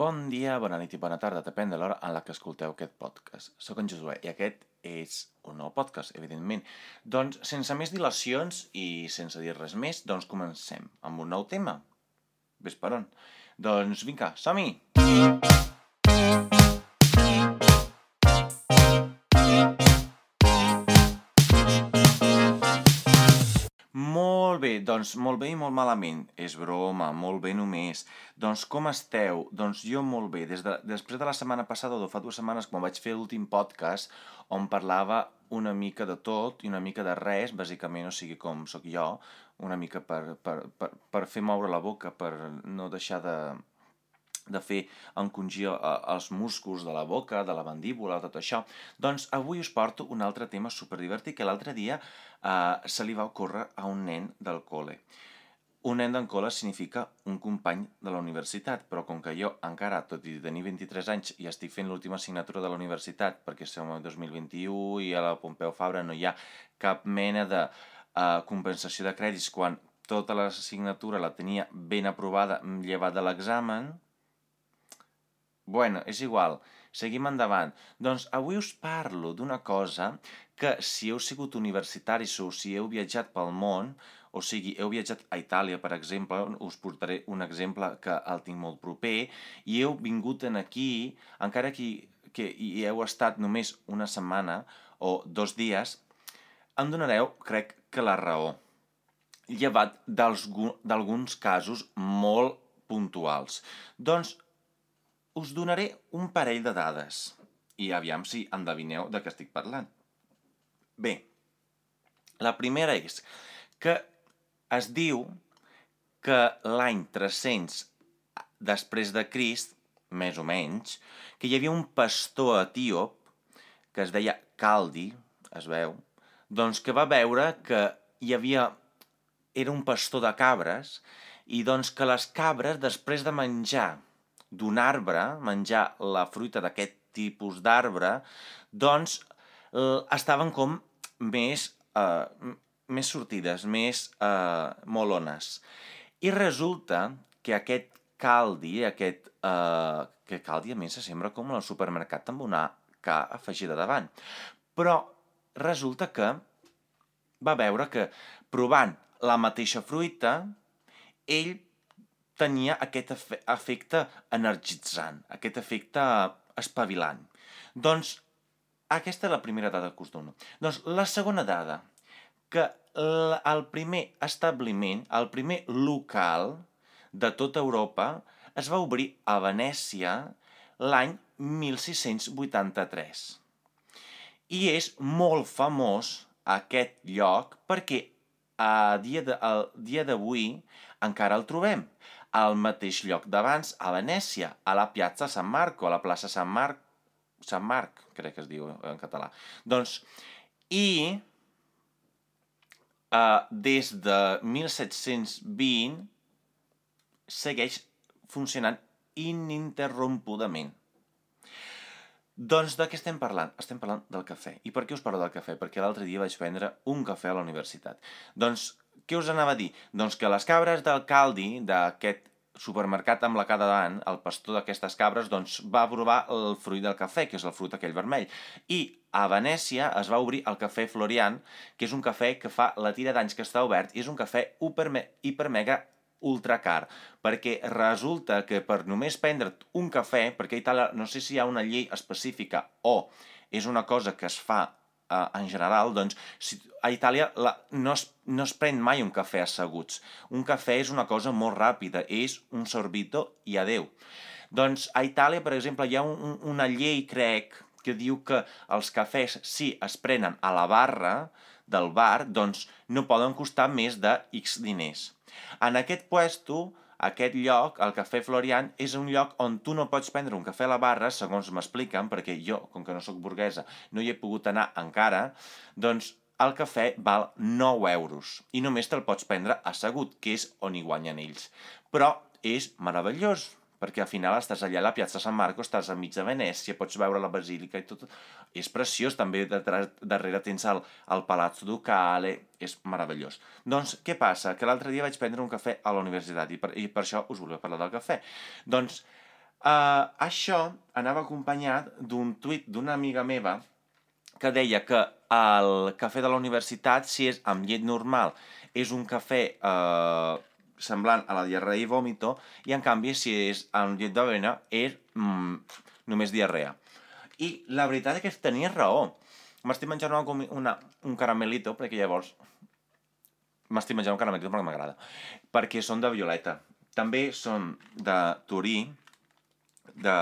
Bon dia, bona nit i bona tarda, depèn de l'hora en la que escolteu aquest podcast. Soc en Josué i aquest és un nou podcast, evidentment. Doncs, sense més dilacions i sense dir res més, doncs comencem amb un nou tema. Ves per on? Doncs vinga, som-hi! Doncs molt bé i molt malament. És broma, molt bé només. Doncs com esteu? Doncs jo molt bé. Des de, després de la setmana passada, o fa dues setmanes, quan vaig fer l'últim podcast, on parlava una mica de tot i una mica de res, bàsicament, o sigui, com sóc jo, una mica per, per, per, per fer moure la boca, per no deixar de, de fer encongir eh, els músculs de la boca, de la mandíbula, tot això, doncs avui us porto un altre tema superdivertit que l'altre dia eh, se li va ocórrer a un nen del col·le. Un nen d'en col·le significa un company de la universitat, però com que jo encara, tot i tenir 23 anys, i estic fent l'última assignatura de la universitat, perquè som el 2021 i a la Pompeu Fabra no hi ha cap mena de eh, compensació de crèdits quan tota l'assignatura la tenia ben aprovada llevat de l'examen, Bueno, és igual. Seguim endavant. Doncs avui us parlo d'una cosa que si heu sigut universitaris o si heu viatjat pel món, o sigui, heu viatjat a Itàlia, per exemple, us portaré un exemple que el tinc molt proper, i heu vingut en aquí, encara que, que hi heu estat només una setmana o dos dies, em donareu, crec que la raó, llevat d'alguns casos molt puntuals. Doncs us donaré un parell de dades i aviam si endevineu de què estic parlant. Bé, la primera és que es diu que l'any 300 després de Crist, més o menys, que hi havia un pastor etíop que es deia Caldi, es veu, doncs que va veure que hi havia... era un pastor de cabres i doncs que les cabres, després de menjar d'un arbre, menjar la fruita d'aquest tipus d'arbre, doncs eh, estaven com més, eh, més sortides, més eh, molones. I resulta que aquest caldi, aquest, eh, que caldi a més se sembra com al supermercat amb una K afegida davant. Però resulta que va veure que provant la mateixa fruita, ell tenia aquest efecte energitzant, aquest efecte espavilant. Doncs aquesta és la primera dada que us dono. Doncs la segona dada, que el primer establiment, el primer local de tota Europa es va obrir a Venècia l'any 1683. I és molt famós aquest lloc perquè a dia d'avui encara el trobem al mateix lloc d'abans, a Venècia, a la Piazza San Marco, a la plaça Sant Marc, Sant Marc, crec que es diu en català. Doncs, i uh, des de 1720 segueix funcionant ininterrompudament. Doncs de què estem parlant? Estem parlant del cafè. I per què us parlo del cafè? Perquè l'altre dia vaig prendre un cafè a la universitat. Doncs què us anava a dir? Doncs que les cabres del Caldi, d'aquest supermercat amb la cada davant, el pastor d'aquestes cabres, doncs va provar el fruit del cafè, que és el fruit aquell vermell. I a Venècia es va obrir el cafè Florian, que és un cafè que fa la tira d'anys que està obert i és un cafè hiper, hiper mega ultra car, perquè resulta que per només prendre un cafè, perquè a Itàlia no sé si hi ha una llei específica o és una cosa que es fa eh, en general, doncs, si, a Itàlia la, no, es, no es pren mai un cafè asseguts. Un cafè és una cosa molt ràpida, és un sorbito i adeu. Doncs a Itàlia, per exemple, hi ha un, una llei, crec, que diu que els cafès, si es prenen a la barra del bar, doncs no poden costar més de X diners. En aquest puesto, aquest lloc, el Cafè Florian, és un lloc on tu no pots prendre un cafè a la barra, segons m'expliquen, perquè jo, com que no sóc burguesa, no hi he pogut anar encara, doncs el cafè val 9 euros i només te'l pots prendre assegut, que és on hi guanyen ells. Però és meravellós, perquè al final estàs allà a la Piazza San Marco, estàs enmig de Venècia, pots veure la basílica i tot. És preciós, també darrere tens el, el Palazzo Ducale, és meravellós. Doncs què passa? Que l'altre dia vaig prendre un cafè a la universitat i per, i per això us volia parlar del cafè. Doncs Uh, això anava acompanyat d'un tuit d'una amiga meva que deia que el cafè de la universitat, si és amb llet normal, és un cafè eh, semblant a la diarrea i vòmito, i en canvi, si és amb llet d'avena, és mm, només diarrea. I la veritat és que tenia raó. M'estic menjant una, una, un caramelito, perquè llavors m'estic menjant un caramelito perquè m'agrada. Perquè són de violeta. També són de Turí, de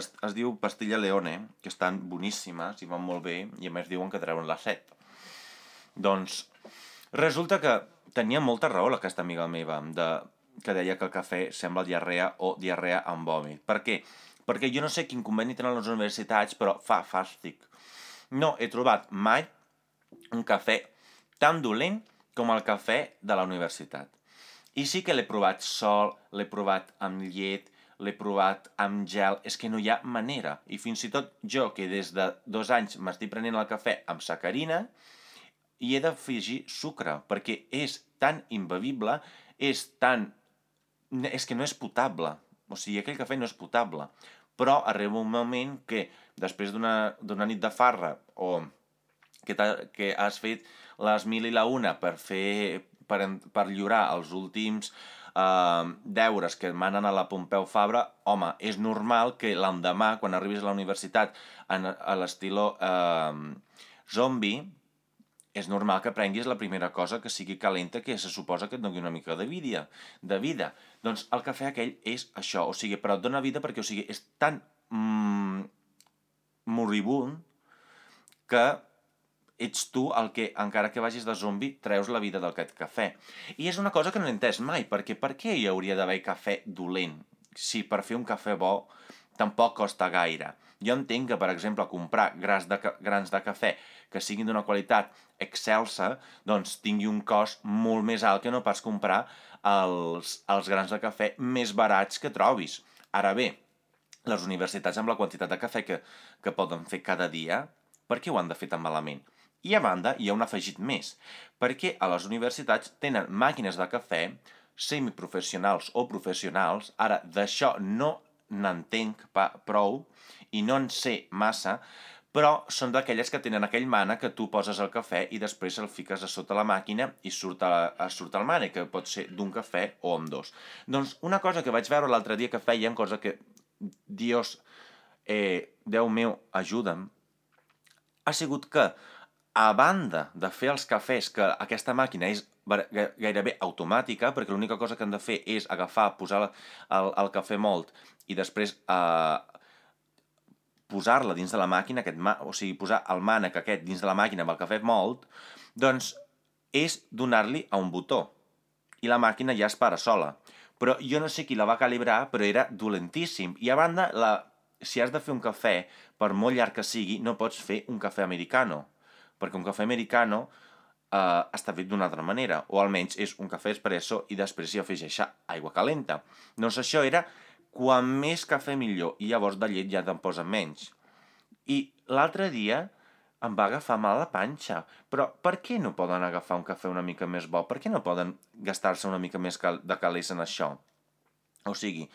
es diu Pastilla Leone, que estan boníssimes i van molt bé, i a més diuen que treuen la set. Doncs resulta que tenia molta raó aquesta amiga meva, de, que deia que el cafè sembla diarrea o diarrea amb vòmit. Per què? Perquè jo no sé quin conveni tenen les universitats, però fa fàstic. No he trobat mai un cafè tan dolent com el cafè de la universitat. I sí que l'he provat sol, l'he provat amb llet, l'he provat amb gel, és que no hi ha manera. I fins i tot jo, que des de dos anys m'estic prenent el cafè amb sacarina, i he d'afegir sucre, perquè és tan imbevible, és tan... és que no és potable. O sigui, aquell cafè no és potable. Però arriba un moment que, després d'una nit de farra, o que, que has fet les mil i la una per fer per, per lliurar els últims eh, deures que manen a la Pompeu Fabra, home, és normal que l'endemà, quan arribis a la universitat en, a l'estiló eh, zombi, és normal que prenguis la primera cosa que sigui calenta, que se suposa que et doni una mica de vida. De vida. Doncs el cafè aquell és això, o sigui, però et dona vida perquè, o sigui, és tan mm, moribund que ets tu el que, encara que vagis de zombi, treus la vida d'aquest cafè. I és una cosa que no he entès mai, perquè per què hi hauria d'haver cafè dolent? Si per fer un cafè bo tampoc costa gaire. Jo entenc que, per exemple, comprar grans de, grans de cafè que siguin d'una qualitat excelsa, doncs tingui un cost molt més alt que no pas comprar els, els grans de cafè més barats que trobis. Ara bé, les universitats amb la quantitat de cafè que, que poden fer cada dia, per què ho han de fer tan malament? I a banda, hi ha un afegit més, perquè a les universitats tenen màquines de cafè semiprofessionals o professionals, ara d'això no n'entenc prou i no en sé massa, però són d'aquelles que tenen aquell mana que tu poses el cafè i després el fiques a sota la màquina i surt, a, surt el mana, que pot ser d'un cafè o amb dos. Doncs una cosa que vaig veure l'altre dia que feien, cosa que, Dios, eh, Déu meu, ajuda'm, ha sigut que a banda de fer els cafès, que aquesta màquina és gairebé automàtica, perquè l'única cosa que han de fer és agafar, posar el, el cafè molt i després eh, posar-la dins de la màquina, aquest o sigui, posar el mànec aquest dins de la màquina amb el cafè molt, doncs és donar-li a un botó. I la màquina ja es para sola. Però jo no sé qui la va calibrar, però era dolentíssim. I a banda, la, si has de fer un cafè, per molt llarg que sigui, no pots fer un cafè americano perquè un cafè americano eh, està fet d'una altra manera, o almenys és un cafè espresso i després s'hi afegeix aigua calenta. Doncs això era quan més cafè millor, i llavors de llet ja te'n posen menys. I l'altre dia em va agafar mal la panxa. Però per què no poden agafar un cafè una mica més bo? Per què no poden gastar-se una mica més de calés en això? O sigui,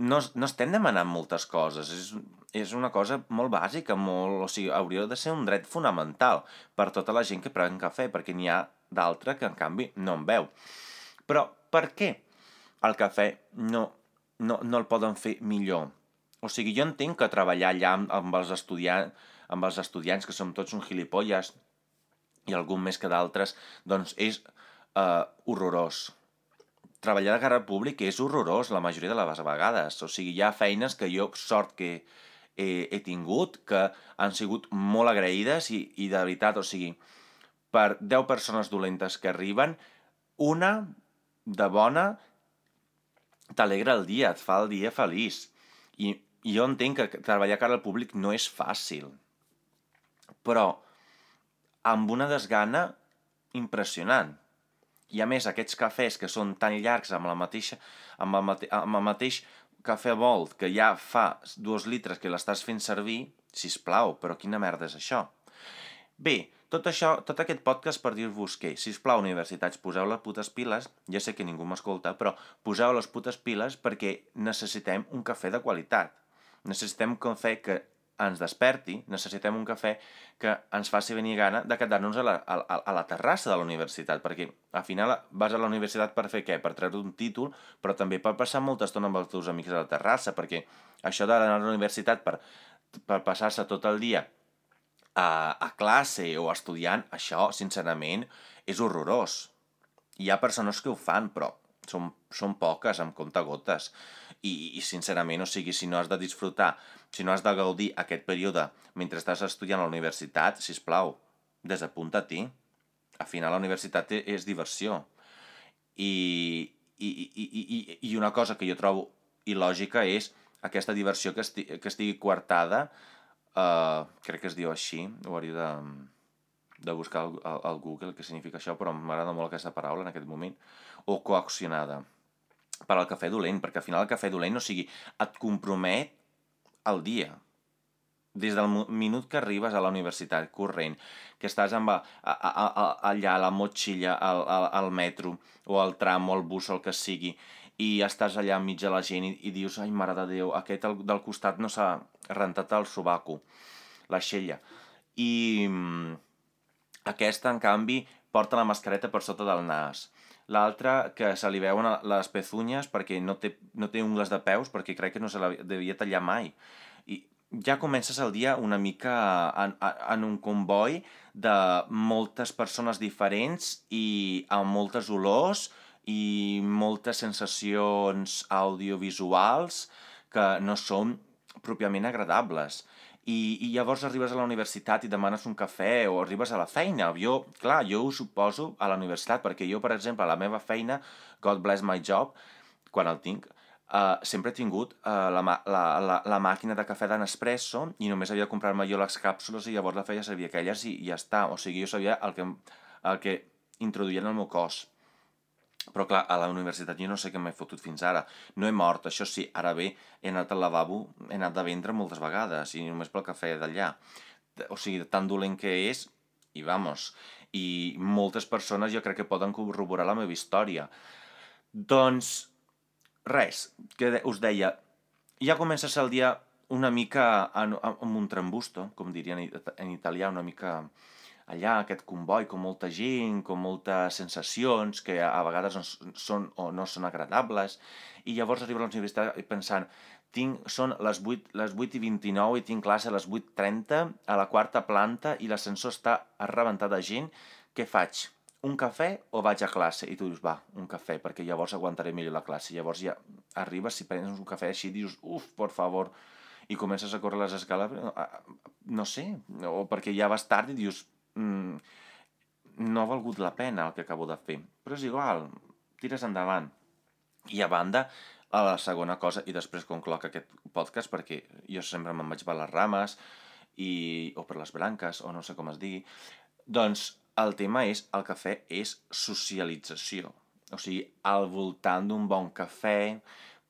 no, no estem demanant moltes coses, és, és una cosa molt bàsica, molt, o sigui, hauria de ser un dret fonamental per tota la gent que pren cafè, perquè n'hi ha d'altra que, en canvi, no en veu. Però per què el cafè no, no, no el poden fer millor? O sigui, jo entenc que treballar allà amb, amb, els, estudiants, amb els estudiants, que som tots uns gilipolles, i algun més que d'altres, doncs és uh, horrorós treballar de cara públic és horrorós la majoria de les vegades. O sigui, hi ha feines que jo, sort que he, he tingut, que han sigut molt agraïdes i, i de veritat, o sigui, per 10 persones dolentes que arriben, una de bona t'alegra el dia, et fa el dia feliç. I, i jo entenc que treballar cara al públic no és fàcil. Però amb una desgana impressionant. I a més, aquests cafès que són tan llargs amb, la mateixa, amb, el, mate, amb el mateix cafè volt que ja fa dos litres que l'estàs fent servir, si plau, però quina merda és això? Bé, tot això, tot aquest podcast per dir-vos que, si us plau, universitats, poseu les putes piles, ja sé que ningú m'escolta, però poseu les putes piles perquè necessitem un cafè de qualitat. Necessitem un cafè que ens desperti, necessitem un cafè que ens faci venir gana de quedar-nos a, la, a, a la terrassa de la universitat, perquè al final vas a la universitat per fer què? Per treure un títol, però també per passar molta estona amb els teus amics a la terrassa, perquè això d'anar a la universitat per, per passar-se tot el dia a, a classe o estudiant, això, sincerament, és horrorós. Hi ha persones que ho fan, però són, són poques, amb compte gotes. I, I, sincerament, o sigui, si no has de disfrutar, si no has de gaudir aquest període mentre estàs estudiant a la universitat, si plau, desapunta-t'hi. Al final la universitat és diversió. I, i, i, i, I una cosa que jo trobo il·lògica és aquesta diversió que, esti, que estigui coartada, uh, crec que es diu així, ho hauria de, de buscar al, al Google què significa això, però m'agrada molt aquesta paraula en aquest moment, o coaccionada per al cafè dolent, perquè al final el cafè dolent, o sigui, et compromet el dia. Des del minut que arribes a la universitat corrent, que estàs amb a, a, a, allà a la motxilla, al, al, al metro, o al tram, o al bus, o el que sigui, i estàs allà enmig de la gent i, i dius, ai, mare de Déu, aquest el, del costat no s'ha rentat el sobaco, la xella. I mm, aquesta, en canvi, porta la mascareta per sota del nas l'altre que se li veuen les pezunyes perquè no té, no té ungles de peus, perquè crec que no se la devia tallar mai. I ja comences el dia una mica en, en un comboi de moltes persones diferents i amb moltes olors i moltes sensacions audiovisuals que no són pròpiament agradables i, i llavors arribes a la universitat i demanes un cafè o arribes a la feina. Jo, clar, jo ho suposo a la universitat, perquè jo, per exemple, a la meva feina, God bless my job, quan el tinc, uh, sempre he tingut uh, la, la, la, la màquina de cafè de Nespresso i només havia de comprar-me jo les càpsules i llavors la feia servir aquelles i, i ja està. O sigui, jo sabia el que, el que introduïen al meu cos. Però clar, a la universitat jo no sé què m'he fotut fins ara. No he mort, això sí, ara bé, he anat al lavabo, he anat de vendre moltes vegades, i només pel cafè d'allà. O sigui, tan dolent que és, i vamos, i moltes persones jo crec que poden corroborar la meva història. Doncs, res, que us deia, ja comences el dia una mica amb un trambusto, com dirien en italià, una mica allà, aquest comboi, com molta gent, com moltes sensacions que a vegades no són o no són agradables, i llavors arriba a la universitat pensant, tinc, són les 8, les 8 i 29 i tinc classe a les 8.30 a la quarta planta i l'ascensor està arrebentat de gent, què faig? Un cafè o vaig a classe? I tu dius, va, un cafè, perquè llavors aguantaré millor la classe. Llavors ja arribes, si prens un cafè així, dius, uf, por favor, i comences a córrer les escales, no sé, o perquè ja vas tard i dius, mm, no ha valgut la pena el que acabo de fer. Però és igual, tires endavant. I a banda, a la segona cosa, i després concloc aquest podcast, perquè jo sempre me'n vaig per les rames, i, o per les branques, o no sé com es digui, doncs el tema és, el cafè és socialització. O sigui, al voltant d'un bon cafè,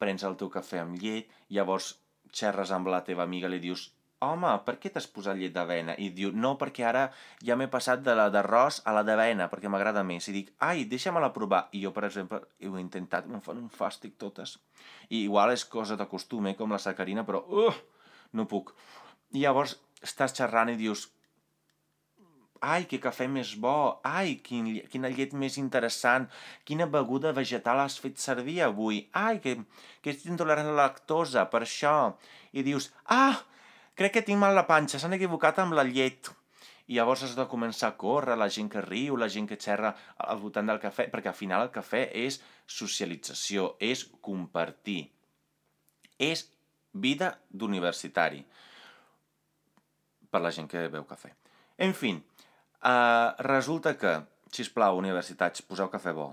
prens el teu cafè amb llet, llavors xerres amb la teva amiga li dius home, per què t'has posat llet d'avena? I diu, no, perquè ara ja m'he passat de la d'arròs a la d'avena, perquè m'agrada més. I dic, ai, deixa-me-la provar. I jo, per exemple, ho he intentat, em fan un fàstic totes. I igual és cosa de costum, eh, com la sacarina, però uh, no puc. I llavors estàs xerrant i dius, ai, que cafè més bo, ai, quin, quina llet més interessant, quina beguda vegetal has fet servir avui, ai, que, que ets intolerant a la lactosa, per això. I dius, ah, crec que tinc mal la panxa, s'han equivocat amb la llet. I llavors has de començar a córrer, la gent que riu, la gent que xerra al voltant del cafè, perquè al final el cafè és socialització, és compartir. És vida d'universitari per la gent que veu cafè. En fi, uh, resulta que, si plau, universitats, poseu cafè bo.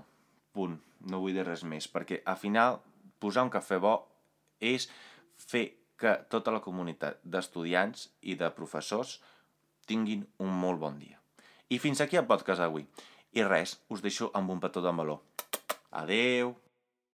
Punt. No vull dir res més, perquè al final posar un cafè bo és fer que tota la comunitat d'estudiants i de professors tinguin un molt bon dia. I fins aquí el podcast d'avui. I res, us deixo amb un petó de meló. Adeu!